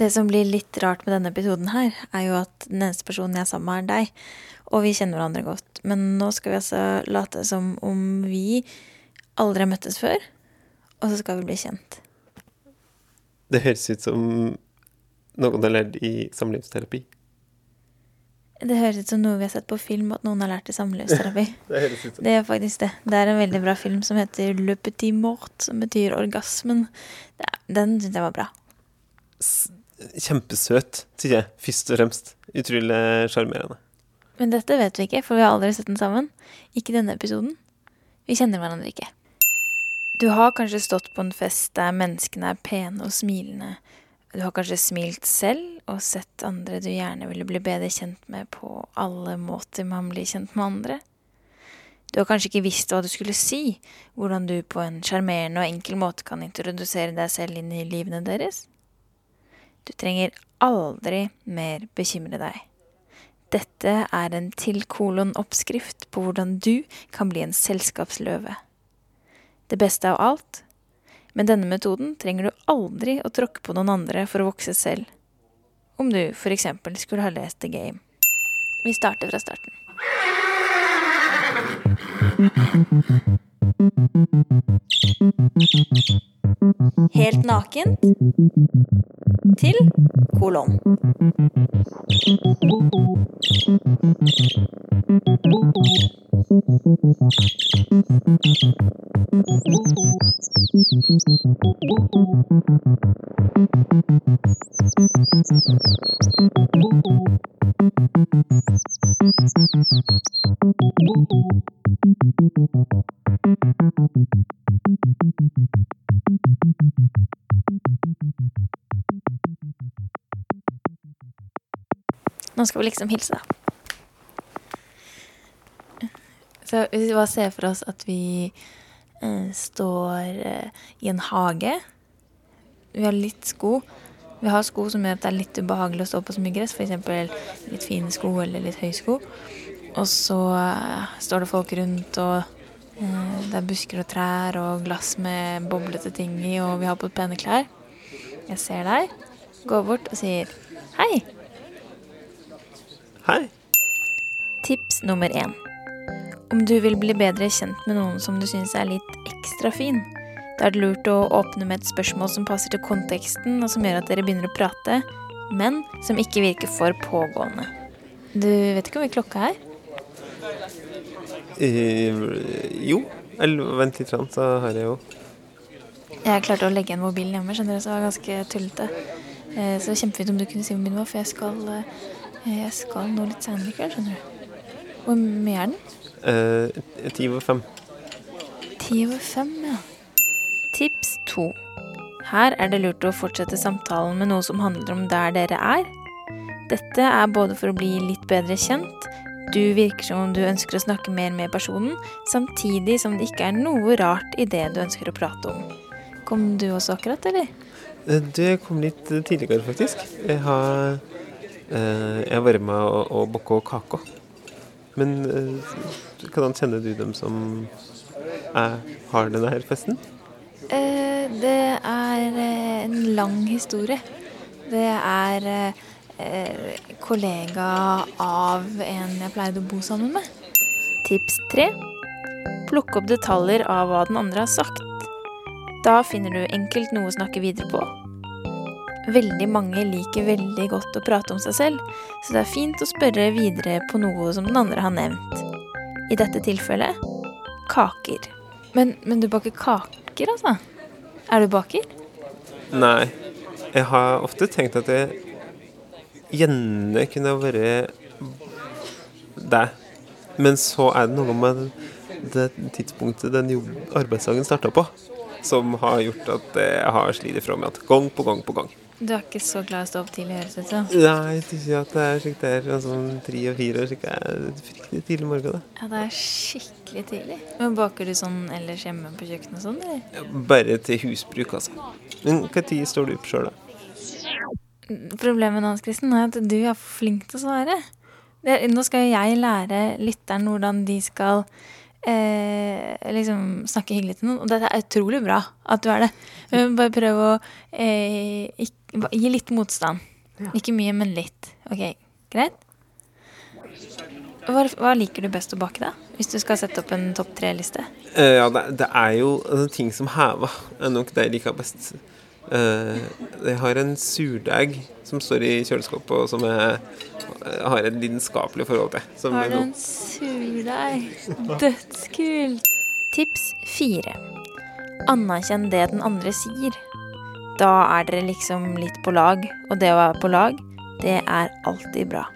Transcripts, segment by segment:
Det som blir litt rart med denne episoden her, er jo at den eneste personen jeg er sammen med, er deg. Og vi kjenner hverandre godt. Men nå skal vi altså late som om vi aldri har møttes før, og så skal vi bli kjent. Det høres ut som noen har lært i samlivsterapi. Det høres ut som noe vi har sett på film at noen har lært i samlivsterapi. Det høres ut som Det er faktisk det. Det er en veldig bra film som heter Le Petit Mort, som betyr orgasmen. Den syns jeg var bra. Kjempesøt, syns jeg. Først og fremst. Utrolig sjarmerende. Men dette vet vi ikke, for vi har aldri sett den sammen. Ikke denne episoden. Vi kjenner hverandre ikke. Du har kanskje stått på en fest der menneskene er pene og smilende. Du har kanskje smilt selv og sett andre du gjerne ville bli bedre kjent med på alle måter man blir kjent med andre. Du har kanskje ikke visst hva du skulle si, hvordan du på en sjarmerende og enkel måte kan introdusere deg selv inn i livene deres. Du trenger aldri mer bekymre deg. Dette er en til kolon oppskrift på hvordan du kan bli en selskapsløve. Det beste av alt, med denne metoden trenger du aldri å tråkke på noen andre for å vokse selv. Om du eksempel skulle ha lest The Game. Vi starter fra starten. Helt nakent til kolon. Nå skal vi liksom hilse, da. Så hvis vi bare ser for oss at vi eh, står eh, i en hage. Vi har litt sko. Vi har sko som gjør at det er litt ubehagelig å stå på så mye gress. F.eks. litt fine sko eller litt høye sko. Og så eh, står det folk rundt, og eh, det er busker og trær og glass med boblete ting i, og vi har på pene klær. Jeg ser deg, går bort og sier hei. Hei. Tips nummer én. Om du vil bli bedre kjent med noen som du syns er litt ekstra fin, da er det lurt å åpne med et spørsmål som passer til konteksten, og som gjør at dere begynner å prate, men som ikke virker for pågående. Du vet ikke hvor mye klokka er? Eh, jo. Eller vent litt, grann, så har jeg jo Jeg klarte å legge igjen mobilen hjemme, skjønner du, så det var ganske tullete. Eh, Så kjempefint om du kunne si hvor det var, for jeg skal, eh, jeg skal nå litt kveld, skjønner du. Hvor mye er den? eh, ti over fem. Ti over fem, ja. Tips to. Her er det lurt å fortsette samtalen med noe som handler om der dere er. Dette er både for å bli litt bedre kjent, du virker som om du ønsker å snakke mer med personen, samtidig som det ikke er noe rart i det du ønsker å prate om. Kom du også akkurat, eller? Det kom litt tidligere, faktisk. Jeg har eh, Jeg har vært med å, å bakke. Men eh, hvordan kjenner du dem som er, har denne her festen? Eh, det er eh, en lang historie. Det er eh, eh, kollega av en jeg pleide å bo sammen med. Tips tre. Plukk opp detaljer av hva den andre har sagt. Da finner du enkelt noe å snakke videre på. Veldig mange liker veldig godt å prate om seg selv, så det er fint å spørre videre på noe som den andre har nevnt. I dette tilfellet kaker. Men, men du baker kaker, altså? Er du baker? Nei. Jeg har ofte tenkt at jeg gjerne kunne vært deg. Men så er det noe med det tidspunktet den jobb- arbeidsdagen starta på, som har gjort at jeg har slitt ifra meg gang på gang på gang. Du er ikke så glad i å stå opp tidlig, høres det ut. Nei, jeg synes at det er slik det er sånn tre og fire, slik det er fryktelig tidlig morgen. da. Ja, det er skikkelig tidlig. Men baker du sånn ellers hjemme på kjøkkenet og sånn, eller? Bare til husbruk, altså. Men når står du opp sjøl, da? Problemet med Hans Kristen er at du er flink til å svare. Nå skal jo jeg lære lytteren hvordan de skal eh, liksom snakke hyggelig til noen. Og det er utrolig bra at du er det. Men bare prøv å eh, gi litt motstand. Ikke mye, men litt. Ok, greit? Hva, hva liker du best å bake, da? Hvis du skal sette opp en topp tre-liste? Uh, ja, det, det er jo altså, ting som hever, er nok det jeg liker best. Eh, jeg har en surdeig som står i kjøleskapet, og som jeg, har et lidenskapelig forhold til. Som Har du en surdeig? Dødskult. Tips fire. Anerkjenn det den andre sier. Da er dere liksom litt på lag, og det å være på lag, det er alltid bra.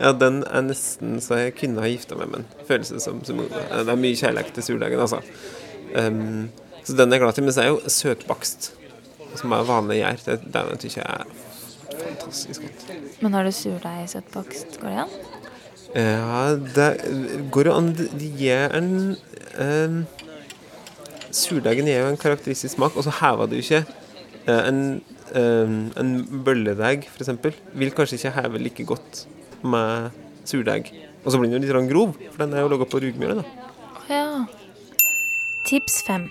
Ja, den er nesten så jeg kunne ha gifta meg med den. Føles det som. som det er mye kjærlighet til surdeigen, altså. Um, så den er jeg glad til. Men så er jo søtbakst, som er vanlig gjær, det, den syns jeg er fantastisk godt. Men har du surdeig søtbakst? Går det an? Ja, det går jo an Det gir en um, Surdeigen gir jo en karakteristisk smak, og så hever du ikke eh, en, um, en bølledeig, f.eks., vil kanskje ikke heve like godt med surdeig. Og så blir den jo litt grov, for den er jo laga på rugmjølet. da. Ja. Tips fem.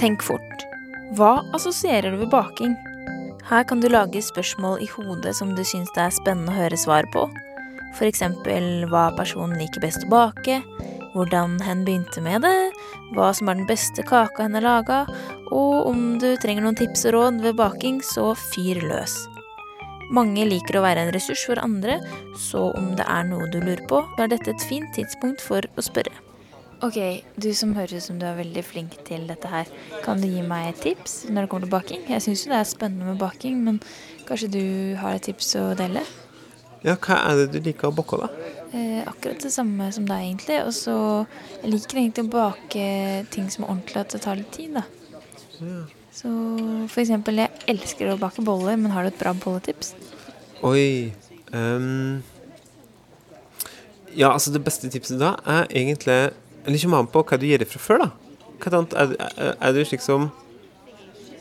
Tenk fort. Hva assosierer du ved baking? Her kan du lage spørsmål i hodet som du syns det er spennende å høre svar på. Eksempel hva personen liker best å bake, hvordan hen begynte med det, hva som er den beste kaka hen har laga, og om du trenger noen tips og råd ved baking, så fyr løs. Mange liker å være en ressurs for andre, så om det er noe du lurer på, er dette et fint tidspunkt for å spørre. Ok, du som høres ut som du er veldig flink til dette her, kan du gi meg et tips når det kommer til baking? Jeg syns jo det er spennende med baking, men kanskje du har et tips å dele? Ja, hva er det du liker å bakke, da? Eh, akkurat det samme som deg, egentlig. Og så liker jeg egentlig å bake ting som er ordentlig, at det tar litt tid, da. Så for eksempel, jeg elsker å bake boller, men har du et bra bolletips? Oi um, Ja, altså det beste tipset da er egentlig Eller ikke an på hva du gjør fra før, da. Hva annet er, er, er du slik som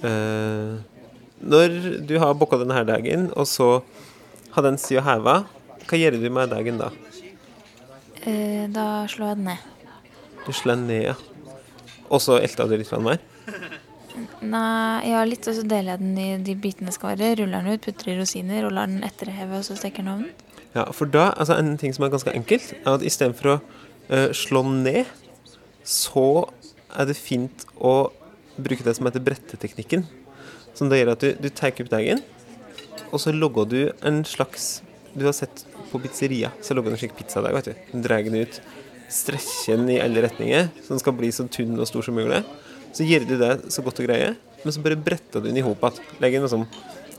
eh, Når du har booka denne dagen, og så har den sida heva, hva gjør du med dagen da? Eh, da slår jeg den ned. Du slår den ned, ja. Og så elter du litt mer? Nei, ja, litt, og så deler jeg den i de bitene skal være. Ruller den ut, putter i rosiner og lar den etterheve, og så steker den ovnen. Ja, for da, altså en ting som er ganske enkelt, er at istedenfor å slå den ned, så er det fint å bruke det som heter bretteteknikken. Som det gjør at du, du tar opp deigen, og så logger du en slags Du har sett på pizzeria, så logger du en slik pizzadeig, vet du. Du drar den ut, strekker den i alle retninger, så den skal bli så tynn og stor som mulig. Så gjør du det så godt du greie, men så bare bretter du den i hop igjen. Legger den liksom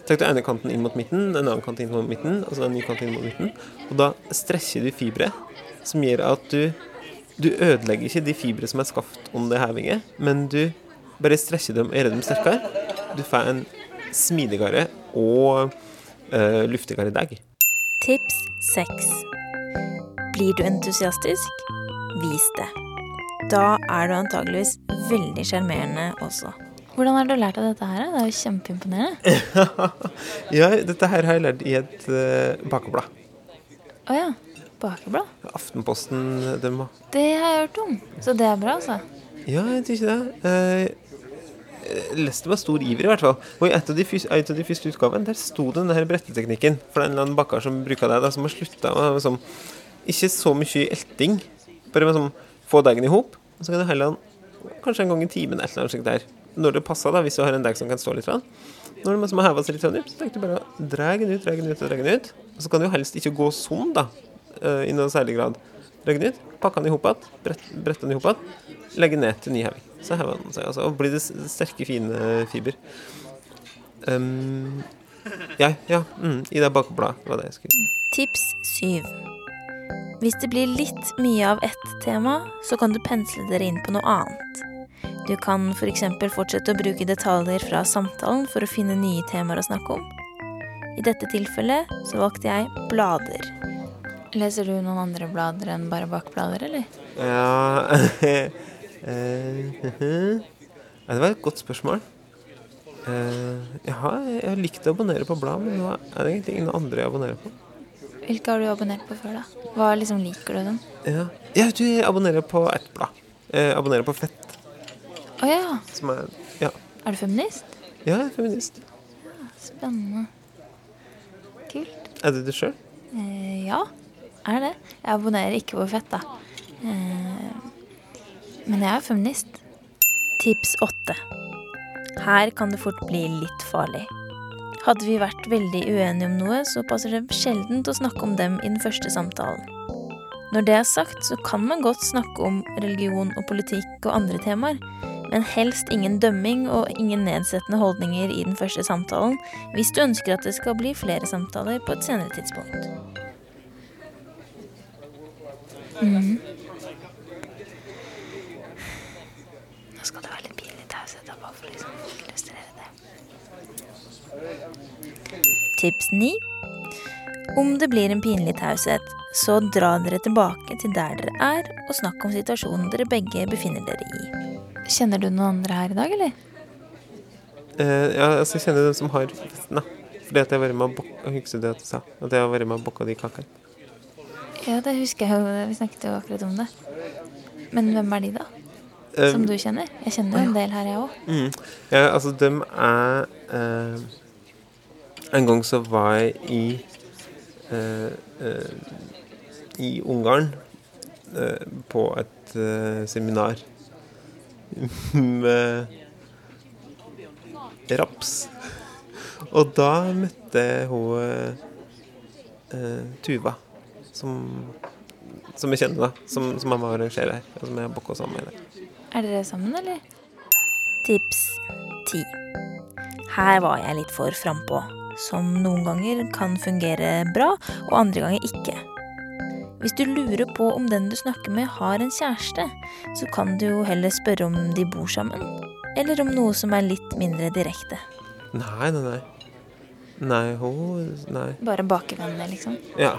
Tar du ene kanten inn mot midten, den andre kanten inn mot midten, og så en ny kant inn mot midten. Og da strekker du fibre som gjør at du Du ødelegger ikke de fibre som er skapt om det hevinget, men du bare strekker dem og gjør dem sterkere. Du får en smidigere og uh, luftigere deig. Tips 6. Blir du entusiastisk? Vis det. Da er du antageligvis veldig sjarmerende også. Hvordan har du lært av dette her? Det er jo kjempeimponerende. ja, dette her har jeg lært i et uh, bakeblad. Å ja. Bakeblad? Aftenposten, dem har Det har jeg hørt om. Så det er bra, altså. Ja, jeg tror ikke det. Eh, jeg leste med stor iver, i hvert fall. Og i et av de, et av de første utgavene der sto det denne bretteteknikken. For det er en eller annen bakker som bruker det, da, som har slutta med liksom, Ikke så mye elting, bare med sånn få deigen i hop. Og så kan du helle den kanskje en gang i timen eller noe slikt der. Når det passer, da, hvis du har en deig som kan stå litt. Grann. Når det liksom har heva seg litt så tenker du bare dra den ut, dra den ut og dra den ut. Og så kan du jo helst ikke gå sånn, da, i noen særlig grad. Dra den ut, pakke den i hop igjen, brett, brette den i hop igjen, legge ned til ny heving. Så hever den seg, altså, og blir det sterke, fine fiber. Um, ja, ja, mm, i det bakbladet var det jeg skulle si. Tips 7. Hvis det blir litt mye av ett tema, så kan du pensle dere inn på noe annet. Du kan f.eks. fortsette å bruke detaljer fra samtalen for å finne nye temaer å snakke om. I dette tilfellet så valgte jeg blader. Leser du noen andre blader enn bare bakblader, eller? Ja eh, ja, Det var et godt spørsmål. Eh, jeg, har, jeg har likt å abonnere på blad, men nå er det egentlig ingen andre jeg abonnerer på. Hvilke har du abonnert på før, da? Hva liksom liker du dem? Ja, ja du, abonnerer på ett blad. Jeg abonnerer på Fett, Å ja. som er Ja, Er du feminist? ja jeg er feminist. Spennende. Kult. Er det du sjøl? Eh, ja, er det. Jeg abonnerer ikke på fett, da. Eh, men jeg er feminist. Tips åtte. Her kan det fort bli litt farlig. Hadde vi vært veldig uenige om noe, så passer det sjeldent å snakke om dem i den første samtalen. Når det er sagt, så kan man godt snakke om religion og politikk og andre temaer, men helst ingen dømming og ingen nedsettende holdninger i den første samtalen, hvis du ønsker at det skal bli flere samtaler på et senere tidspunkt. Mhm. Nå skal det være litt pinlig taushet, da, bare for å liksom illustrere det. Tips 9. Om det blir en pinlig taushet, så dra dere tilbake til der dere er, og snakk om situasjonen dere begge befinner dere i. Kjenner du noen andre her i dag, eller? Eh, ja, altså, jeg kjenner dem som har festen, da. Fordi at jeg har vært med og bok- Husker du at du sa? At jeg har vært med og booka de kakene. Ja, det husker jeg jo. Vi snakket jo akkurat om det. Men hvem er de, da? Som du kjenner? Jeg kjenner jo en del her, jeg òg. Mm. Ja, altså, dem er eh, En gang så var jeg i eh, eh, I Ungarn eh, på et eh, seminar med raps. Og da møtte hun eh, Tuva, som, som jeg kjenner, da. Som, som er med arrangere her. Og som jeg booka sammen med. Er dere sammen, eller? Tips 10. Her var jeg litt for frampå, som noen ganger kan fungere bra, og andre ganger ikke. Hvis du lurer på om den du snakker med har en kjæreste, så kan du jo heller spørre om de bor sammen, eller om noe som er litt mindre direkte. Nei, nei, nei. Nei, hun Nei. Bare bakevennene, liksom. Ja.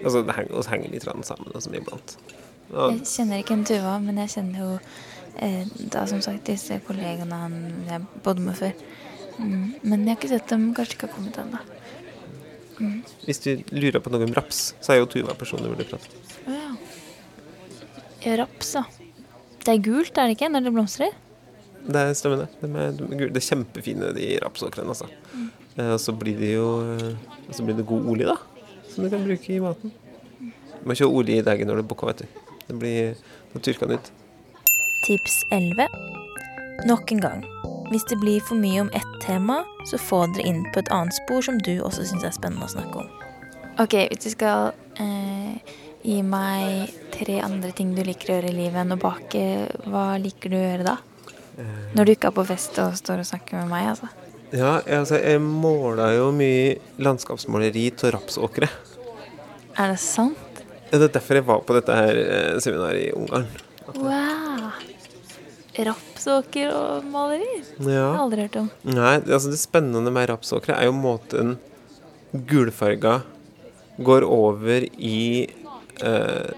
Altså, det henger, oss henger litt sammen altså, iblant. Ja. Jeg kjenner ikke en Tuva, men jeg kjenner jo eh, da som sagt disse kollegaene han jeg bodde med før. Mm. Men jeg har ikke sett dem, kanskje ikke har kommet ennå. hvis du lurer på noe om raps, så er jo Tuva personen du burde prate med. Ja. ja. Raps, da. Det er gult, er det ikke, når det blomstrer? Det stemmer, det. De er, de er, gule. det er kjempefine, de rapsåkrene, altså. Eh, og så blir det jo eh, så blir det god olje, da. Som du kan bruke i maten. Du må ikke ha olje i deigen når du bukker, vet du. Det blir tørker den ut. Tips 11. Nok en gang. Hvis det blir for mye om ett tema, så få dere inn på et annet spor som du også syns er spennende å snakke om. Ok, hvis du skal eh, gi meg tre andre ting du liker å gjøre i livet enn å bake, hva liker du å gjøre da? Når du ikke er på fest og står og snakker med meg, altså. Ja, altså, jeg måla jo mye landskapsmåleri av rapsåkre. Er det sant? Ja, Det er derfor jeg var på dette her eh, seminaret i Ungarn. Wow! Rapsåker og maleri? Det har jeg aldri hørt om. Nei, altså det spennende med rapsåkre er jo måten gulfarga går over i eh,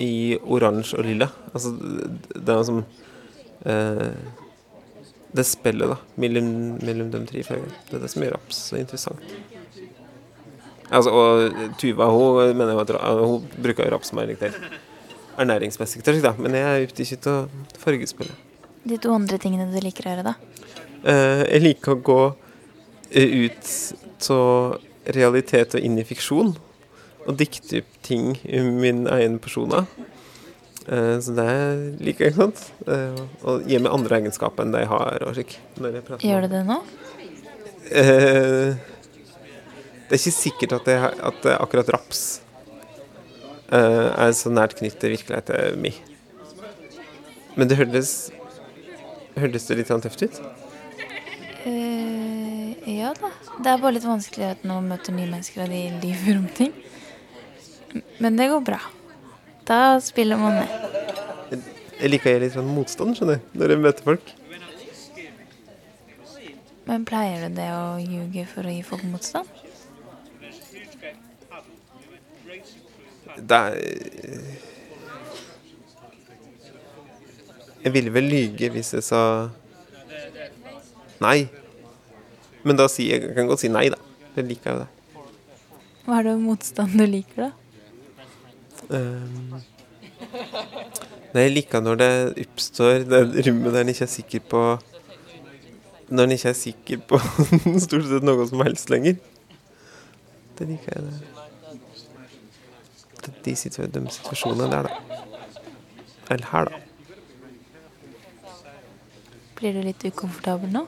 i oransje og lilla. Altså det er er som eh, Det spillet, da, mellom, mellom de tre fargene. Det er det som gjør raps så interessant. Altså, og Tuva hun mener at hun bruker jo raps som er ernæringsmessig, da. men jeg er ute ikke til fargespillet. De to andre tingene du liker å gjøre, da? Eh, jeg liker å gå ut av realitet og inn i fiksjon. Og dikte opp ting i min egen persona. Eh, så det liker jeg ikke sant. og gi meg andre egenskaper enn det jeg har. og slik, Gjør du det nå? Eh, det er ikke sikkert at, jeg, at det akkurat raps eh, er så nært knyttet til virkeligheten min. Men det hørtes Hørtes det litt sånn tøft ut? Uh, ja da. Det er bare litt vanskelig når man møter nye mennesker og de lyver om ting. Men det går bra. Da spiller man med. Jeg liker å gjøre litt sånn motstand, skjønner du, når jeg møter folk. Men pleier du det å ljuge for å gi folk motstand? Det er Jeg ville vel lyge hvis jeg sa nei. Men da sier jeg, jeg kan godt si nei, da. Jeg liker jo det. Hva er det motstand du liker, da? Um, nei, jeg liker når det oppstår det rommet der en ikke er sikker på Når en ikke er sikker på stort sett noe som helst lenger. Det liker jeg. det. De, de situasjonene der, da. Eller her, da. Blir du litt ukomfortabel nå?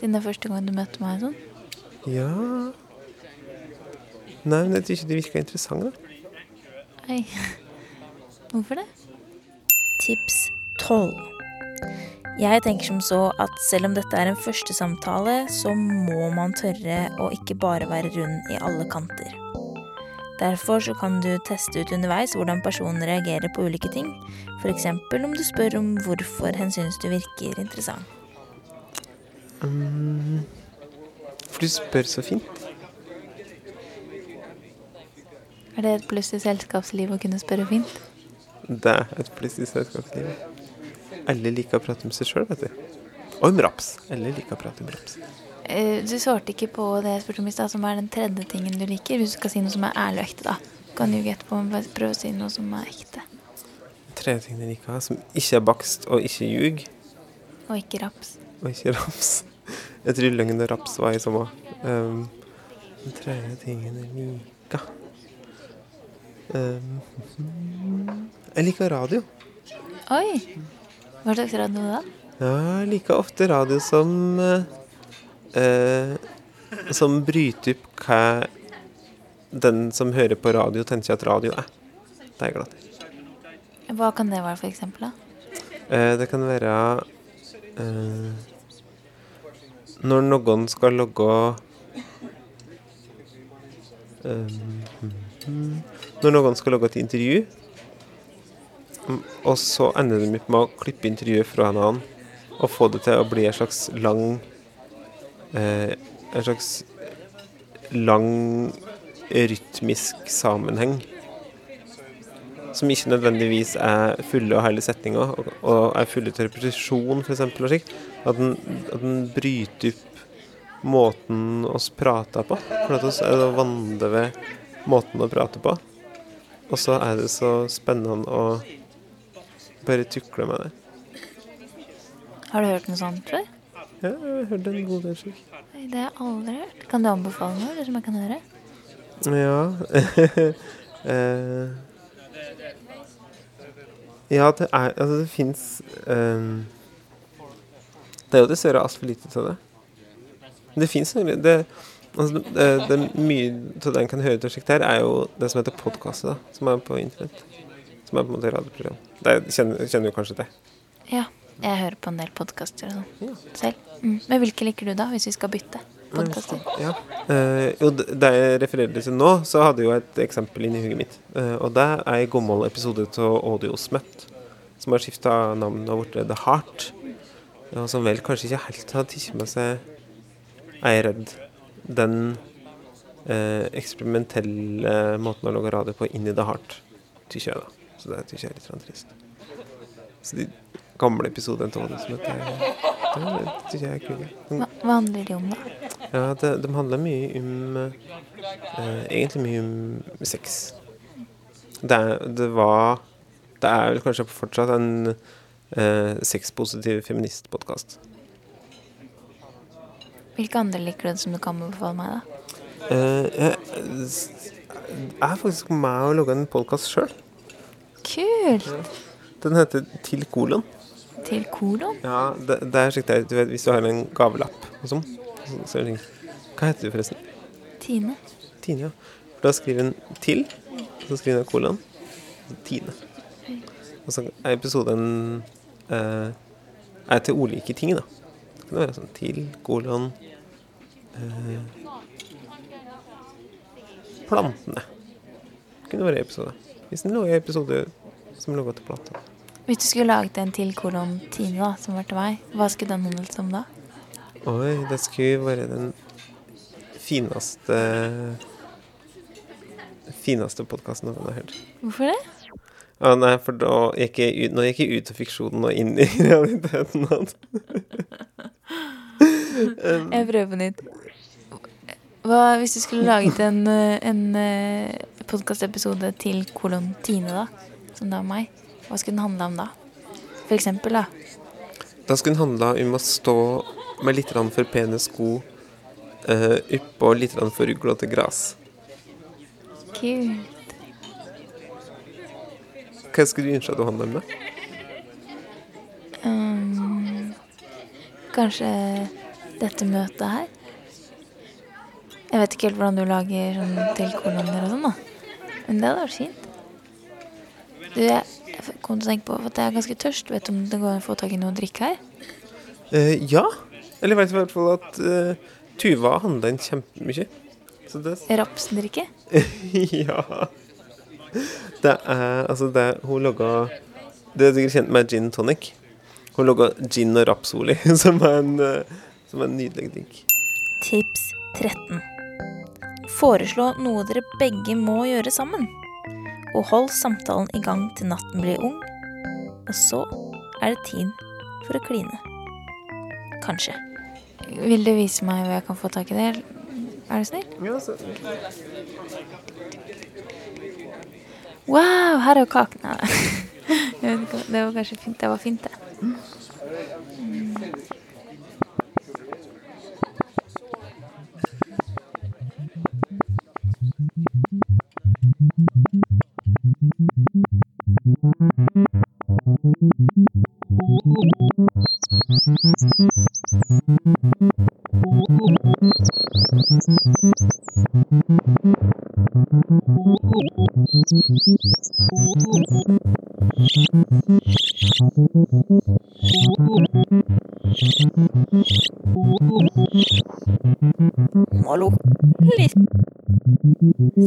Siden det er første gang du møtte meg sånn? Ja Nei, men jeg tror ikke det virka interessant, da. Nei. Hvorfor det? Tips 12. Jeg tenker som så at selv om dette er en første samtale, så må man tørre å ikke bare være rund i alle kanter. Derfor så kan du teste ut underveis hvordan personen reagerer på ulike ting. F.eks. om du spør om hvorfor hen syns du virker interessant. Um, for du spør så fint. Er det et pluss i selskapslivet å kunne spørre fint? Det er et pluss i selskapslivet. Alle liker å prate om seg sjøl, vet du. Og om raps. Alle liker å prate om raps. Uh, du svarte ikke på det jeg spurte om i stad, som er den tredje tingen du liker. Hvis du skal si noe som er ærlig og ekte, da. Kan du gjette på om prøve å si noe som er ekte? Tredje ting jeg liker, som ikke er bakst og ikke ljug. Og ikke raps. Og ikke raps. Jeg tror løgn og raps var i samme. Um, den tredje tingen jeg liker Jeg liker radio. Oi! Hva slags radio da? Ja, jeg liker ofte radio som uh, Som bryter opp hva den som hører på radio, tenker at radio er. Det er jeg glad i. Hva kan det være, for eksempel? da? Eh, det kan være når noen skal logge um, Når noen skal logge et intervju, og så ender de med å klippe intervjuet fra en annen og få det til å bli en slags lang eh, En slags lang rytmisk sammenheng. Som ikke nødvendigvis er fulle og hele setninger, og, og er fulle til repetisjon, f.eks. At at den bryter opp måten oss prater på. For at oss er det vandre ved måten å prate på. Og så er det så spennende å bare tukle med det. Har du hørt noe sånt før? Ja, jeg har hørt en god del slik. Nei, Det har jeg aldri hørt. Kan du anbefale noe eller som jeg kan høre? Ja eh, Ja, det er Altså, det fins um, Det er jo dessverre altfor lite til det. Det fins egentlig det, altså, det, det, Mye av det en kan høre til slikt her, er jo det som heter podkast, som er på internett. Som er på en måte radioprogram. Det kjenner, kjenner du kanskje til? Ja. Jeg hører på en del podkaster og sånn selv. Mm. Men hvilke liker du, da, hvis vi skal bytte podkaster? Ja. Uh, jo, det jeg refererer til nå, så hadde jeg jo et eksempel inni huet mitt. Uh, og det er en gammel episode av Audiosmøtt som har skifta navn og blitt The Heart. Og som vel kanskje ikke helt har tatt med seg, er redd, den eh, eksperimentelle måten å lage radio på inn i det hardt til jeg, da. Så det tykker jeg er litt trist. Så de gamle episodene av det som heter Det syns jeg er kule. Hva, hva handler de om, da? Ja, det, De handler mye om eh, Egentlig mye om sex. Det, det var Det er vel kanskje fortsatt en eh, sexpositiv feministpodkast. Hvilke andre liker du som du kan befale meg, da? Uh, jeg er faktisk med å lager en podkast sjøl. Kult! Den heter Til kolon. Til kolon? Ja, det, det er slik. Du vet, hvis du har en gavelapp og sånn, så, er det. Hva heter du forresten? Tine. Tine, ja. For da skriver hun 'til', og så skriver hun kolon. Tine. Og så er episoden eh, er til ulike ting, da. Det kan være sånn 'til', kolon Plantene. Det kunne vært en episode. Hvis det lå en episode som lå til plantene. Hvis du skulle laget en til kolon Tine, da, som var til meg, hva skulle den handlet om da? Oi, det skulle være den fineste fineste podkasten noen har hørt. Hvorfor det? Ja, nei, for da gikk jeg ut, nå gikk jeg ut av fiksjonen og inn i realiteten. jeg prøver på nytt. Hva hvis du skulle laget en, eh, en eh, podkastepisode til kolon Tine, da? Som da meg. Hva skulle den handle om da? For eksempel, da. Da skulle den handla om å stå med litt for pene sko uh, oppå litt for uglete gras. Kult. Hva skulle du ønske at du handla om? da? Um, kanskje dette møtet her? Jeg vet ikke helt hvordan du lager sånn til kolonner og sånn, da. Men det hadde vært fint. Du, jeg kom til å tenke på at jeg er ganske tørst. Vet du om det går an å få tak i noe å drikke her? Uh, ja. Eller jeg vet i hvert fall at uh, Tuva handla inn kjempemye. Så det Rapsdrikke? Ja. Det er altså det Hun logga Det er sikkert kjent med gin tonic. Hun logga gin og rapsoli, som en, eh, som er en nydelig drink. Tips 13. Foreslå noe dere begge må gjøre sammen. Og hold samtalen i gang til natten blir ung. Og så er det tid for å kline. Kanskje. Vil du vise meg hvor jeg kan få tak i det? Er du snill? Ja, så, Wow, her er jo kaken. Nei, jeg vet ikke, Det var kanskje fint. Det var fint, det. Mm. Hallo? Nicht.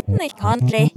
Nicht country.